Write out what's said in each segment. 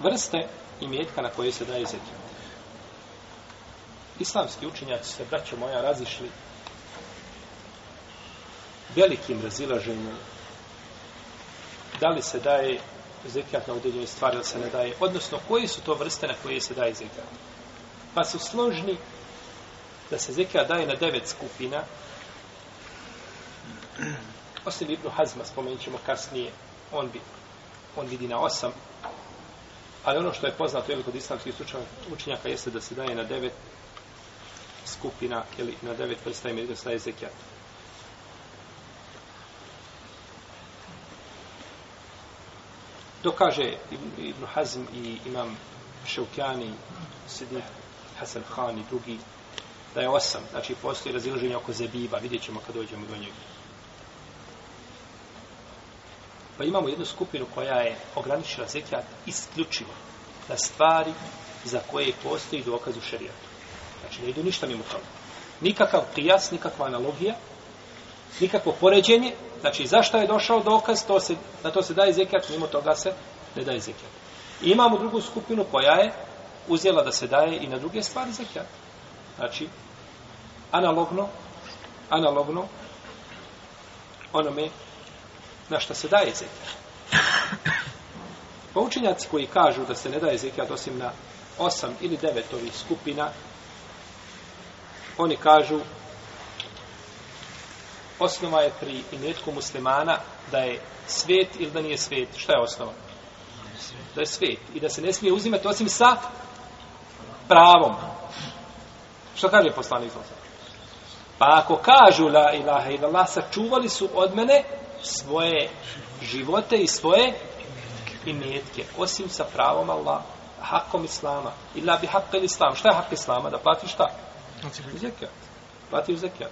vrste i mjetka na koje se daje zekijat. Islamski učinjaci se, braćo moja, razišli velikim razilaženjem da li se daje zekijat na određenoj stvari ili se ne daje, odnosno koje su to vrste na koje se daje zekijat. Pa su složni da se zekijat daje na devet skupina. Osim Ibnu Hazma spomenut ćemo kasnije, on, bi, on vidi na osam, Ali ono što je poznato je kod islamskih učenjaka jeste da se daje na devet skupina ili na devet vrsta i medresa Ezekijat. Dokaže Ibn Hazm i imam Ševkjani, Sidnih Hasan Khan i drugi da je osam. Znači postoji razilaženje oko Zebiba. Vidjet ćemo kad dođemo do njega. Pa imamo jednu skupinu koja je ograničila zekijat isključivo na stvari za koje postoji dokaz u šerijatu. Znači, ne idu ništa mimo toga. Nikakav prijas, nikakva analogija, nikakvo poređenje. Znači, zašto je došao dokaz, to se, na to se daje zekijat, mimo toga se ne daje zekijat. I imamo drugu skupinu koja je uzela da se daje i na druge stvari zekijat. Znači, analogno, analogno onome na šta se daje zekijat. Poučenjaci pa koji kažu da se ne daje zekijat osim na osam ili devet ovih skupina, oni kažu osnova je pri imetku muslimana da je svet ili da nije svet. Šta je osnova? Da je svet. I da se ne smije uzimati osim sa pravom. Šta kaže poslanik Pa ako kažu la ilaha ila Allah, sačuvali su od mene svoje živote i svoje imetke, osim sa pravom Allah, hakom Islama. Ila bi hak Islam. Šta je hak Islama? Da platiš šta? Znači, zekijat. Platiš zekijat.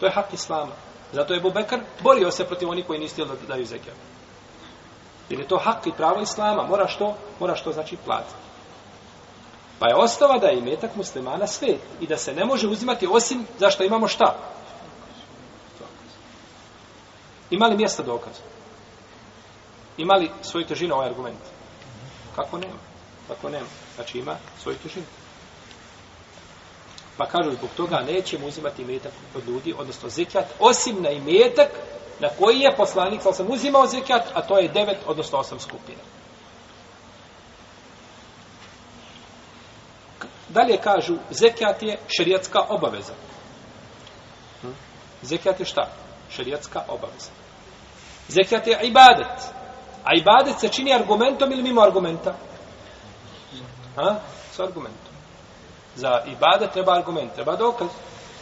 To je hak Islama. Zato je Bubekar borio se protiv onih koji nisi da daju zekijat. Jer je to hak i pravo Islama. Moraš to, moraš to znači platiti. Pa je ostava da je imetak muslimana svet i da se ne može uzimati osim zašto imamo šta? Ima li mjesta dokaz? Ima li svoju težinu ovaj argument? Kako nema? Kako nema? Znači ima svoju težinu. Pa kažu, zbog toga nećemo uzimati imetak od ljudi, odnosno zekijat, osim na imetak na koji je poslanik, sam uzimao zekijat, a to je devet, odnosno osam skupina. Dalje kažu, zekijat je šerijatska obaveza. Zekijat je šta? šerijatska obaveza. Zekijat je ibadet. A ibadet se čini argumentom ili mimo argumenta? Ha? S argumentom. Za ibadet treba argument, treba dokaz.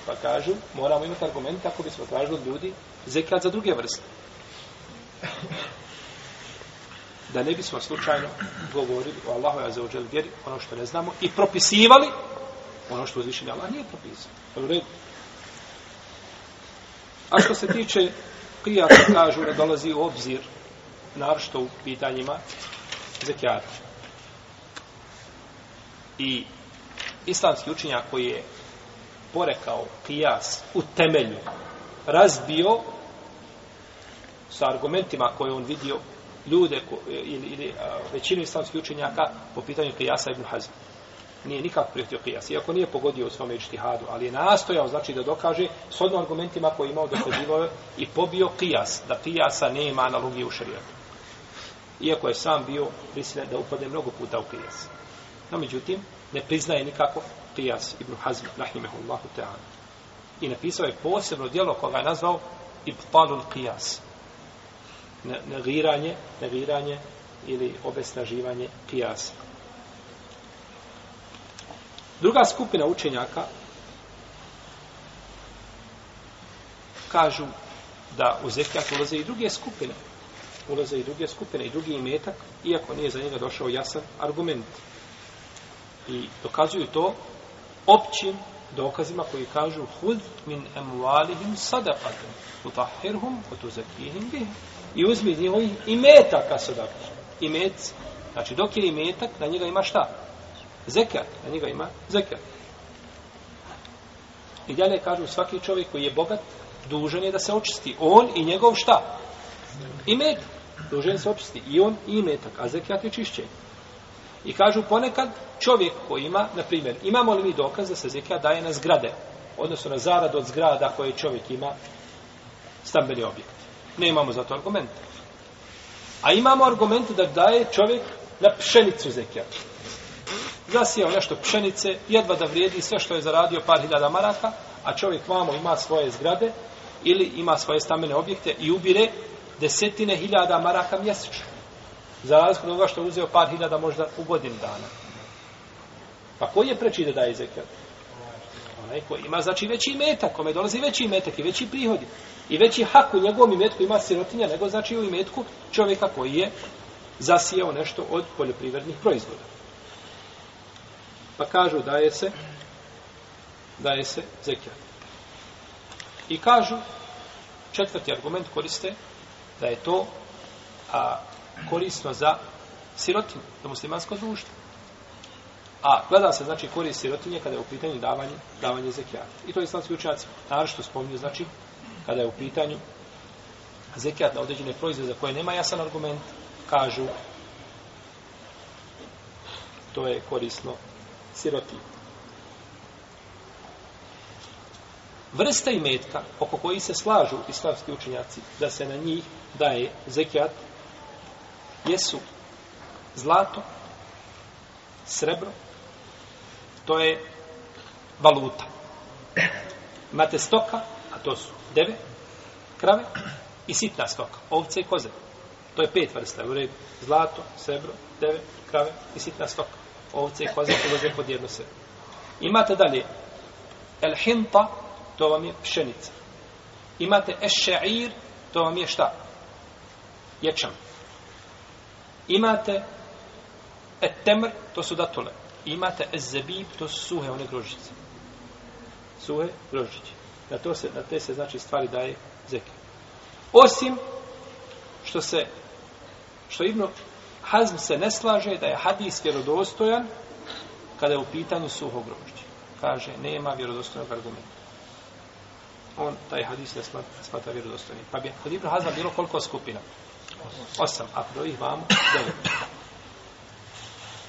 Pa kažu, moramo imati argument kako bismo tražili od ljudi zekijat za druge vrste. Da ne bismo slučajno govorili o Allahu za ođel vjeri, ono što ne znamo, i propisivali ono što uzvišenje Allah nije propisao. U redu. A što se tiče prijata, kažu da dolazi u obzir, naravno u pitanjima, zekijata. I islamski učenjak koji je porekao kijas u temelju, razbio sa argumentima koje on vidio ljude ko, ili, ili većinu islamskih učenjaka po pitanju kijasa Ibn Hazm nije nikak prijetio kijas, iako nije pogodio u svome ištihadu, ali je nastojao, znači, da dokaže s odno argumentima koje imao dokazivao i pobio kijas, da kijasa nema analogije u šarijetu. Iako je sam bio prisilen da upade mnogo puta u kijas. No, međutim, ne priznaje nikako kijas Ibn Hazm, rahimehullahu ta'ala. I napisao je posebno dijelo koga je nazvao Ibtalul kijas. Negiranje, negiranje ili obesnaživanje kijasa. Druga skupina učenjaka kažu da u zekijat ulaze i druge skupine. Ulaze i druge skupine i drugi imetak, iako nije za njega došao jasan argument. I dokazuju to općim dokazima koji kažu hud min emualihim sadakatem utahirhum utuzakihim bih i uzmi njihovih imetaka sadakatem. Imec. Znači dok je imetak, na njega ima šta? zekat, na njega ima zekat. I dalje kažu, svaki čovjek koji je bogat, dužan je da se očisti. On i njegov šta? I med. Dužan se očisti. I on i metak. A zekat je čišćenje. I kažu, ponekad čovjek koji ima, na primjer, imamo li mi dokaz da se zekat daje na zgrade? Odnosno na zaradu od zgrada koje čovjek ima stambeni objekt. Ne imamo za to argumenta. A imamo argument da daje čovjek na pšenicu zekijat zasijao nešto pšenice, jedva da vrijedi sve što je zaradio par hiljada maraka, a čovjek vamo ima svoje zgrade ili ima svoje stamene objekte i ubire desetine hiljada maraka mjesečno. Za razliku od što je uzeo par hiljada možda u godin dana. Pa koji je preči da daje zekijat? Onaj koji ima znači veći imetak, kome dolazi veći imetak i veći prihodi. I veći hak u njegovom imetku ima sirotinja nego znači u imetku čovjeka koji je zasijao nešto od poljoprivrednih proizvoda. Pa kažu daje se daje se zekijat. I kažu četvrti argument koriste da je to a, korisno za sirotinu, za muslimansko društvo. A gleda se znači korist sirotinje kada je u pitanju davanje, davanje zekijata. I to je islamski učenjaci. Naravno što spominju znači kada je u pitanju zekijat na određene proizve za koje nema jasan argument, kažu to je korisno siroti. Vrsta i metka oko koji se slažu islamski učenjaci da se na njih daje zekijat jesu zlato, srebro, to je valuta. Imate stoka, a to su deve, krave i sitna stoka, ovce i koze. To je pet vrsta, u redu. Zlato, srebro, deve, krave i sitna stoka ovce i koze ulaze pod jedno sebe. Imate dalje, el hinta, to vam je pšenica. Imate ešeir, to vam je šta? Ječam. Imate et temr, to su datule. Imate es zebib, to su suhe, one grožice. Suhe grožice. Na, to se, na te se znači stvari daje zeke. Osim što se, što Ibnu Hazm se ne slaže da je hadis vjerodostojan kada je u pitanju suho grožđe. Kaže, nema vjerodostojnog argumenta. On taj hadis ne smata, smata vjerodostojnim. Pa bi kod Ibn Hazma bilo koliko skupina? Osam. A kod ovih vamo, devet.